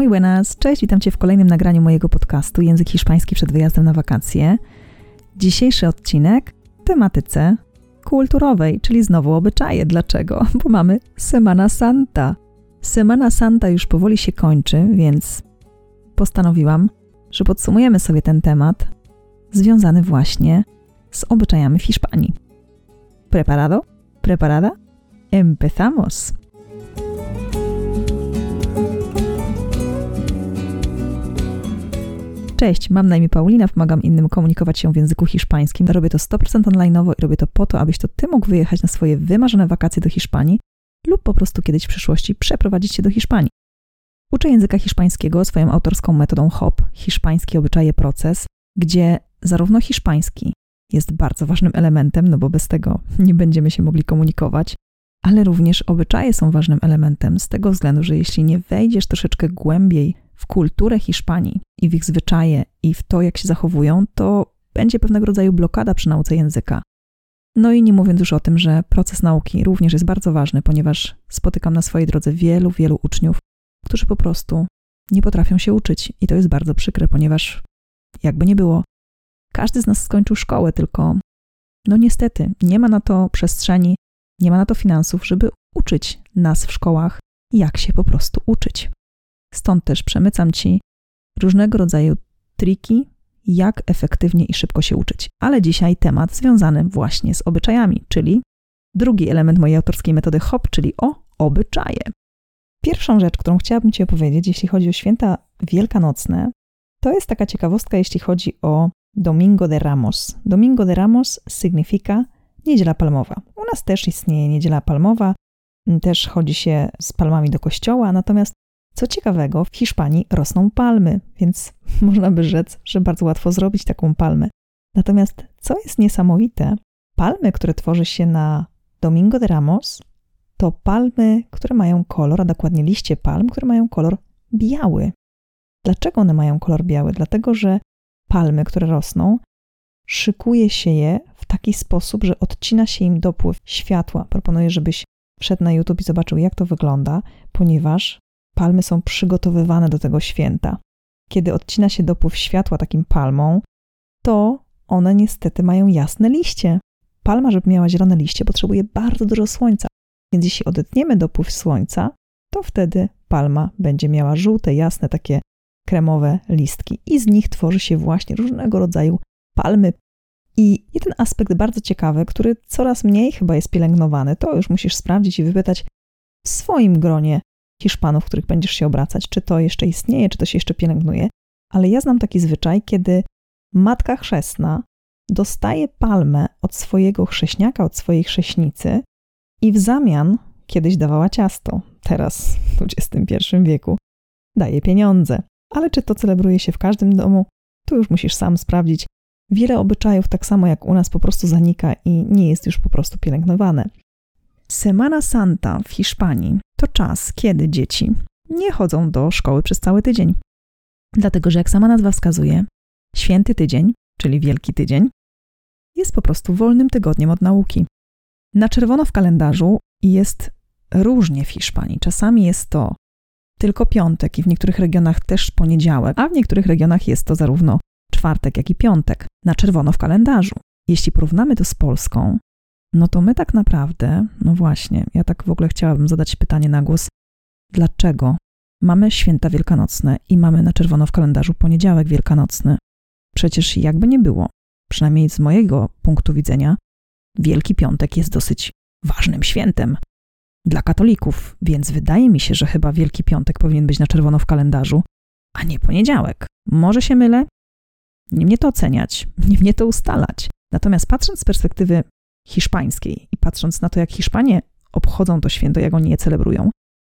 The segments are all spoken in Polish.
Muy buenas, cześć, witam Cię w kolejnym nagraniu mojego podcastu Język Hiszpański przed wyjazdem na wakacje. Dzisiejszy odcinek tematyce kulturowej, czyli znowu obyczaje. Dlaczego? Bo mamy Semana Santa. Semana Santa już powoli się kończy, więc postanowiłam, że podsumujemy sobie ten temat związany właśnie z obyczajami w Hiszpanii. Preparado? Preparada? Empezamos! Cześć, mam na imię Paulina, pomagam innym komunikować się w języku hiszpańskim. Robię to 100% online'owo i robię to po to, abyś to ty mógł wyjechać na swoje wymarzone wakacje do Hiszpanii lub po prostu kiedyś w przyszłości przeprowadzić się do Hiszpanii. Uczę języka hiszpańskiego swoją autorską metodą HOP, hiszpański obyczaje proces, gdzie zarówno hiszpański jest bardzo ważnym elementem, no bo bez tego nie będziemy się mogli komunikować, ale również obyczaje są ważnym elementem z tego względu, że jeśli nie wejdziesz troszeczkę głębiej w kulturę Hiszpanii i w ich zwyczaje i w to, jak się zachowują, to będzie pewnego rodzaju blokada przy nauce języka. No i nie mówiąc już o tym, że proces nauki również jest bardzo ważny, ponieważ spotykam na swojej drodze wielu, wielu uczniów, którzy po prostu nie potrafią się uczyć. I to jest bardzo przykre, ponieważ jakby nie było, każdy z nas skończył szkołę, tylko no niestety nie ma na to przestrzeni, nie ma na to finansów, żeby uczyć nas w szkołach, jak się po prostu uczyć. Stąd też przemycam Ci różnego rodzaju triki, jak efektywnie i szybko się uczyć. Ale dzisiaj temat związany właśnie z obyczajami, czyli drugi element mojej autorskiej metody HOP, czyli o obyczaje. Pierwszą rzecz, którą chciałabym Ci opowiedzieć, jeśli chodzi o święta wielkanocne, to jest taka ciekawostka, jeśli chodzi o Domingo de Ramos. Domingo de Ramos sygnifika niedziela palmowa. U nas też istnieje niedziela palmowa, też chodzi się z palmami do kościoła, natomiast co ciekawego, w Hiszpanii rosną palmy, więc można by rzec, że bardzo łatwo zrobić taką palmę. Natomiast co jest niesamowite, palmy, które tworzy się na Domingo de Ramos, to palmy, które mają kolor, a dokładnie liście palm, które mają kolor biały. Dlaczego one mają kolor biały? Dlatego, że palmy, które rosną, szykuje się je w taki sposób, że odcina się im dopływ światła. Proponuję, żebyś wszedł na YouTube i zobaczył, jak to wygląda, ponieważ palmy są przygotowywane do tego święta. Kiedy odcina się dopływ światła takim palmą, to one niestety mają jasne liście. Palma, żeby miała zielone liście, potrzebuje bardzo dużo słońca. Więc jeśli odetniemy dopływ słońca, to wtedy palma będzie miała żółte, jasne, takie kremowe listki i z nich tworzy się właśnie różnego rodzaju palmy. I jeden aspekt bardzo ciekawy, który coraz mniej chyba jest pielęgnowany, to już musisz sprawdzić i wypytać w swoim gronie Hiszpanów, których będziesz się obracać, czy to jeszcze istnieje, czy to się jeszcze pielęgnuje. Ale ja znam taki zwyczaj, kiedy matka chrzestna dostaje palmę od swojego chrześniaka, od swojej chrześnicy i w zamian kiedyś dawała ciasto, teraz w XXI wieku daje pieniądze. Ale czy to celebruje się w każdym domu, tu już musisz sam sprawdzić. Wiele obyczajów, tak samo jak u nas, po prostu zanika i nie jest już po prostu pielęgnowane. Semana Santa w Hiszpanii to czas, kiedy dzieci nie chodzą do szkoły przez cały tydzień. Dlatego, że jak sama nazwa wskazuje, święty tydzień, czyli Wielki Tydzień, jest po prostu wolnym tygodniem od nauki. Na czerwono w kalendarzu jest różnie w Hiszpanii. Czasami jest to tylko piątek i w niektórych regionach też poniedziałek, a w niektórych regionach jest to zarówno czwartek, jak i piątek na czerwono w kalendarzu. Jeśli porównamy to z Polską, no to my tak naprawdę, no właśnie, ja tak w ogóle chciałabym zadać pytanie na głos, dlaczego mamy święta wielkanocne i mamy na czerwono w kalendarzu poniedziałek wielkanocny? Przecież jakby nie było, przynajmniej z mojego punktu widzenia, Wielki Piątek jest dosyć ważnym świętem dla katolików, więc wydaje mi się, że chyba Wielki Piątek powinien być na czerwono w kalendarzu, a nie poniedziałek. Może się mylę? Nie mnie to oceniać, nie mnie to ustalać. Natomiast patrząc z perspektywy hiszpańskiej i patrząc na to, jak Hiszpanie obchodzą to święto, jak oni je celebrują,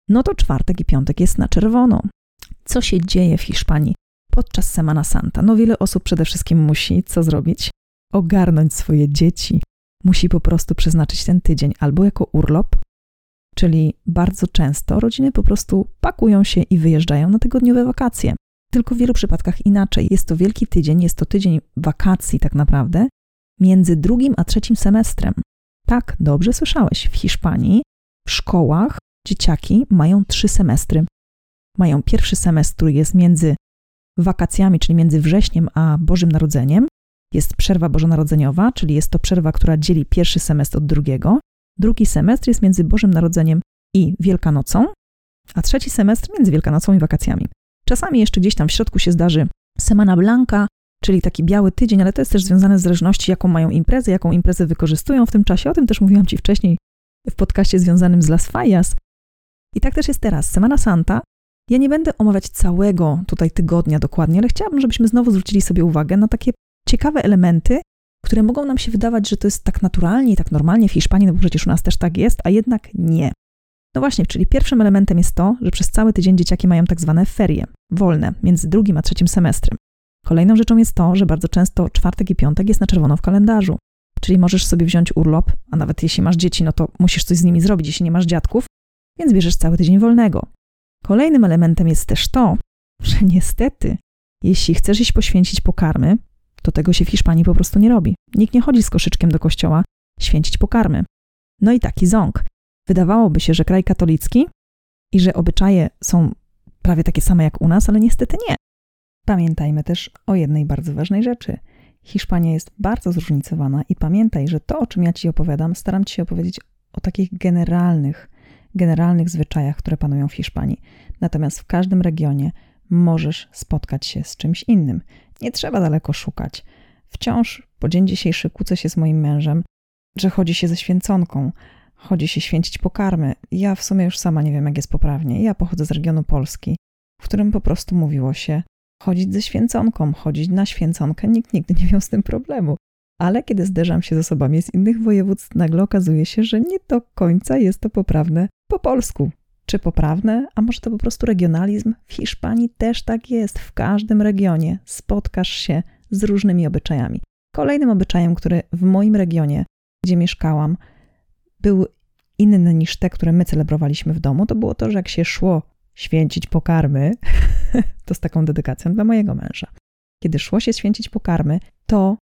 no to czwartek i piątek jest na czerwono. Co się dzieje w Hiszpanii podczas Semana Santa? No wiele osób przede wszystkim musi co zrobić? Ogarnąć swoje dzieci. Musi po prostu przeznaczyć ten tydzień albo jako urlop, czyli bardzo często rodziny po prostu pakują się i wyjeżdżają na tygodniowe wakacje. Tylko w wielu przypadkach inaczej. Jest to wielki tydzień, jest to tydzień wakacji tak naprawdę, między drugim a trzecim semestrem. Tak, dobrze słyszałeś, w Hiszpanii w szkołach dzieciaki mają trzy semestry. mają pierwszy semestr, który jest między wakacjami, czyli między wrześniem a Bożym Narodzeniem. Jest przerwa bożonarodzeniowa, czyli jest to przerwa, która dzieli pierwszy semestr od drugiego. Drugi semestr jest między Bożym Narodzeniem i Wielkanocą, a trzeci semestr między Wielkanocą i wakacjami. Czasami jeszcze gdzieś tam w środku się zdarzy Semana Blanca, czyli taki biały tydzień, ale to jest też związane z zależności, jaką mają imprezy, jaką imprezę wykorzystują w tym czasie. O tym też mówiłam Ci wcześniej w podcaście związanym z Las Fallas. I tak też jest teraz. Semana Santa. Ja nie będę omawiać całego tutaj tygodnia dokładnie, ale chciałabym, żebyśmy znowu zwrócili sobie uwagę na takie ciekawe elementy, które mogą nam się wydawać, że to jest tak naturalnie i tak normalnie w Hiszpanii, no bo przecież u nas też tak jest, a jednak nie. No właśnie, czyli pierwszym elementem jest to, że przez cały tydzień dzieciaki mają tak zwane ferie, wolne, między drugim a trzecim semestrem. Kolejną rzeczą jest to, że bardzo często czwartek i piątek jest na czerwono w kalendarzu. Czyli możesz sobie wziąć urlop, a nawet jeśli masz dzieci, no to musisz coś z nimi zrobić, jeśli nie masz dziadków, więc bierzesz cały tydzień wolnego. Kolejnym elementem jest też to, że niestety, jeśli chcesz iść poświęcić pokarmy, to tego się w Hiszpanii po prostu nie robi. Nikt nie chodzi z koszyczkiem do kościoła święcić pokarmy. No i taki ząg. Wydawałoby się, że kraj katolicki i że obyczaje są prawie takie same jak u nas, ale niestety nie. Pamiętajmy też o jednej bardzo ważnej rzeczy. Hiszpania jest bardzo zróżnicowana i pamiętaj, że to, o czym ja Ci opowiadam, staram Ci się opowiedzieć o takich generalnych, generalnych zwyczajach, które panują w Hiszpanii. Natomiast w każdym regionie możesz spotkać się z czymś innym. Nie trzeba daleko szukać. Wciąż po dzień dzisiejszy kłócę się z moim mężem, że chodzi się ze święconką, chodzi się święcić pokarmy. Ja w sumie już sama nie wiem, jak jest poprawnie. Ja pochodzę z regionu Polski, w którym po prostu mówiło się chodzić ze święconką, chodzić na święconkę. Nikt nigdy nie miał z tym problemu. Ale kiedy zderzam się z osobami z innych województw, nagle okazuje się, że nie do końca jest to poprawne po polsku. Czy poprawne? A może to po prostu regionalizm? W Hiszpanii też tak jest. W każdym regionie spotkasz się z różnymi obyczajami. Kolejnym obyczajem, który w moim regionie, gdzie mieszkałam, był inny niż te, które my celebrowaliśmy w domu, to było to, że jak się szło święcić pokarmy, to z taką dedykacją dla mojego męża. Kiedy szło się święcić pokarmy, to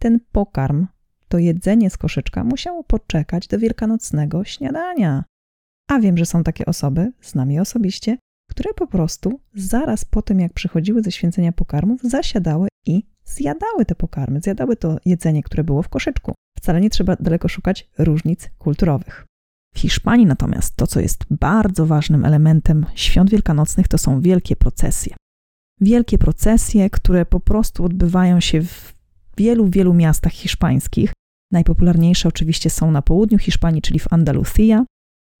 ten pokarm, to jedzenie z koszyczka musiało poczekać do wielkanocnego śniadania. A wiem, że są takie osoby, znam je osobiście, które po prostu zaraz po tym, jak przychodziły ze święcenia pokarmów, zasiadały i zjadały te pokarmy, zjadały to jedzenie, które było w koszyczku. Wcale nie trzeba daleko szukać różnic kulturowych. W Hiszpanii natomiast to, co jest bardzo ważnym elementem świąt wielkanocnych, to są wielkie procesje. Wielkie procesje, które po prostu odbywają się w wielu, wielu miastach hiszpańskich. Najpopularniejsze oczywiście są na południu Hiszpanii, czyli w Andalucía.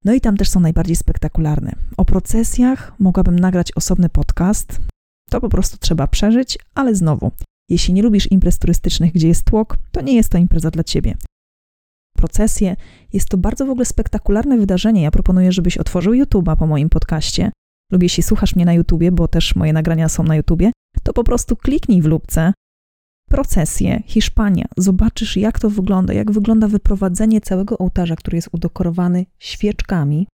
No i tam też są najbardziej spektakularne. O procesjach mogłabym nagrać osobny podcast. To po prostu trzeba przeżyć, ale znowu, jeśli nie lubisz imprez turystycznych, gdzie jest tłok, to nie jest to impreza dla ciebie procesje. Jest to bardzo w ogóle spektakularne wydarzenie. Ja proponuję, żebyś otworzył YouTube'a po moim podcaście lub jeśli słuchasz mnie na YouTubie, bo też moje nagrania są na YouTubie, to po prostu kliknij w lubce procesje Hiszpania. Zobaczysz, jak to wygląda, jak wygląda wyprowadzenie całego ołtarza, który jest udekorowany świeczkami.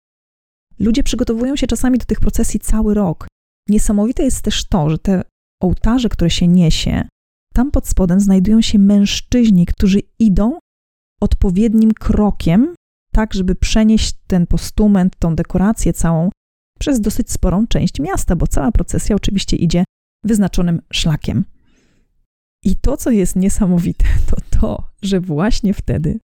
Ludzie przygotowują się czasami do tych procesji cały rok. Niesamowite jest też to, że te ołtarze, które się niesie, tam pod spodem znajdują się mężczyźni, którzy idą odpowiednim krokiem, tak żeby przenieść ten postument, tą dekorację całą przez dosyć sporą część miasta, bo cała procesja oczywiście idzie wyznaczonym szlakiem. I to, co jest niesamowite, to to, że właśnie wtedy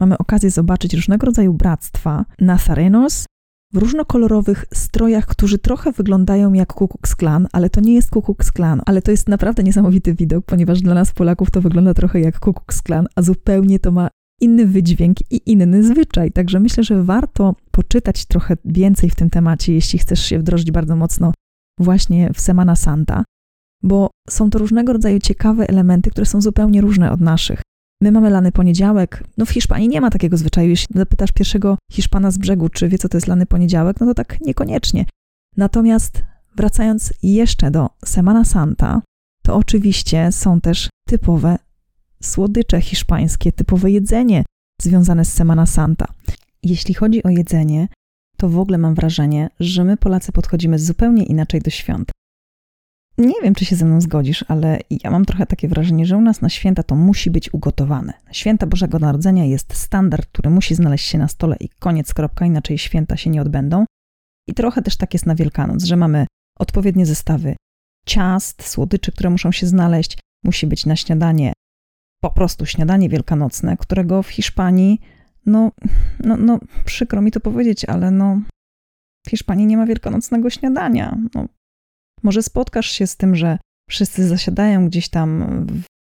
mamy okazję zobaczyć różnego rodzaju bractwa Nazarenos w różnokolorowych strojach, którzy trochę wyglądają jak Ku Klux Klan, ale to nie jest Ku Klux Klan, ale to jest naprawdę niesamowity widok, ponieważ dla nas Polaków to wygląda trochę jak Ku Klux Klan, a zupełnie to ma inny wydźwięk i inny zwyczaj. Także myślę, że warto poczytać trochę więcej w tym temacie, jeśli chcesz się wdrożyć bardzo mocno właśnie w Semana Santa, bo są to różnego rodzaju ciekawe elementy, które są zupełnie różne od naszych. My mamy lany poniedziałek. No w Hiszpanii nie ma takiego zwyczaju. Jeśli zapytasz pierwszego Hiszpana z brzegu, czy wie, co to jest lany poniedziałek, no to tak niekoniecznie. Natomiast wracając jeszcze do Semana Santa, to oczywiście są też typowe słodycze hiszpańskie, typowe jedzenie związane z Semana Santa. Jeśli chodzi o jedzenie, to w ogóle mam wrażenie, że my Polacy podchodzimy zupełnie inaczej do świąt. Nie wiem, czy się ze mną zgodzisz, ale ja mam trochę takie wrażenie, że u nas na święta to musi być ugotowane. Święta Bożego Narodzenia jest standard, który musi znaleźć się na stole i koniec, kropka, inaczej święta się nie odbędą. I trochę też tak jest na Wielkanoc, że mamy odpowiednie zestawy ciast, słodyczy, które muszą się znaleźć. Musi być na śniadanie po prostu śniadanie wielkanocne, którego w Hiszpanii, no, no, no przykro mi to powiedzieć, ale no, w Hiszpanii nie ma wielkanocnego śniadania. No, może spotkasz się z tym, że wszyscy zasiadają gdzieś tam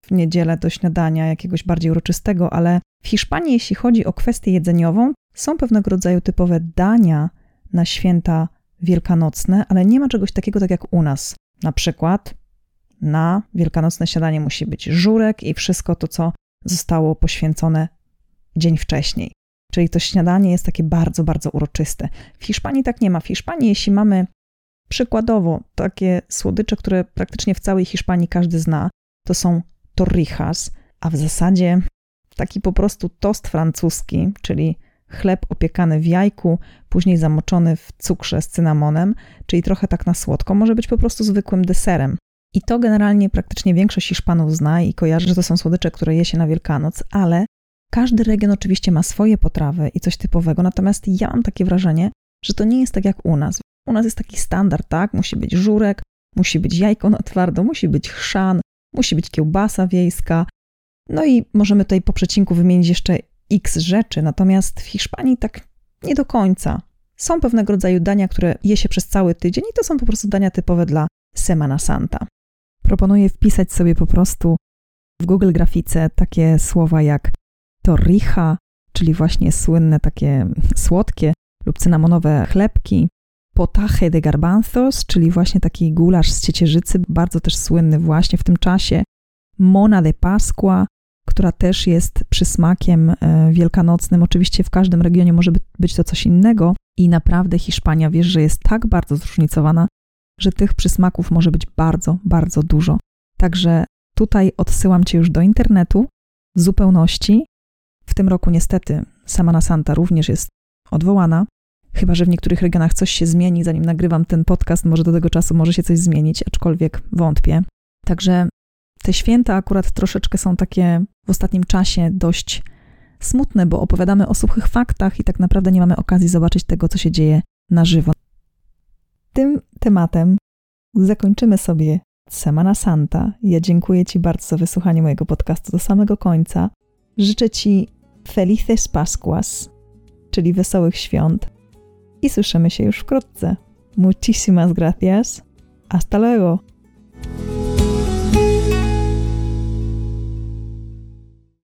w niedzielę do śniadania jakiegoś bardziej uroczystego, ale w Hiszpanii, jeśli chodzi o kwestię jedzeniową, są pewnego rodzaju typowe dania na święta wielkanocne, ale nie ma czegoś takiego tak jak u nas. Na przykład na wielkanocne śniadanie musi być żurek i wszystko to, co zostało poświęcone dzień wcześniej. Czyli to śniadanie jest takie bardzo, bardzo uroczyste. W Hiszpanii tak nie ma. W Hiszpanii, jeśli mamy przykładowo takie słodycze, które praktycznie w całej Hiszpanii każdy zna, to są torrijas, a w zasadzie taki po prostu tost francuski, czyli chleb opiekany w jajku, później zamoczony w cukrze z cynamonem, czyli trochę tak na słodko, może być po prostu zwykłym deserem. I to generalnie praktycznie większość Hiszpanów zna i kojarzy, że to są słodycze, które je się na Wielkanoc, ale każdy region oczywiście ma swoje potrawy i coś typowego, natomiast ja mam takie wrażenie, że to nie jest tak jak u nas. U nas jest taki standard, tak? Musi być żurek, musi być jajko na twardo, musi być chrzan, musi być kiełbasa wiejska. No i możemy tutaj po przecinku wymienić jeszcze x rzeczy, natomiast w Hiszpanii tak nie do końca. Są pewnego rodzaju dania, które je się przez cały tydzień i to są po prostu dania typowe dla Semana Santa. Proponuję wpisać sobie po prostu w Google grafice takie słowa jak torrija, czyli właśnie słynne takie słodkie lub cynamonowe chlebki, potaje de garbanzos, czyli właśnie taki gulasz z ciecierzycy, bardzo też słynny właśnie w tym czasie, mona de pascua, która też jest przysmakiem e, wielkanocnym. Oczywiście w każdym regionie może być to coś innego i naprawdę Hiszpania, wiesz, że jest tak bardzo zróżnicowana, że tych przysmaków może być bardzo, bardzo dużo. Także tutaj odsyłam Cię już do internetu w zupełności. W tym roku niestety Samana Santa również jest odwołana, chyba że w niektórych regionach coś się zmieni, zanim nagrywam ten podcast, może do tego czasu może się coś zmienić, aczkolwiek wątpię. Także te święta akurat troszeczkę są takie w ostatnim czasie dość smutne, bo opowiadamy o suchych faktach i tak naprawdę nie mamy okazji zobaczyć tego, co się dzieje na żywo. Tematem zakończymy sobie Semana Santa. Ja dziękuję Ci bardzo za wysłuchanie mojego podcastu do samego końca. Życzę Ci Felices Pascuas, czyli wesołych świąt. I słyszymy się już wkrótce. Muchísimas gracias. Hasta luego.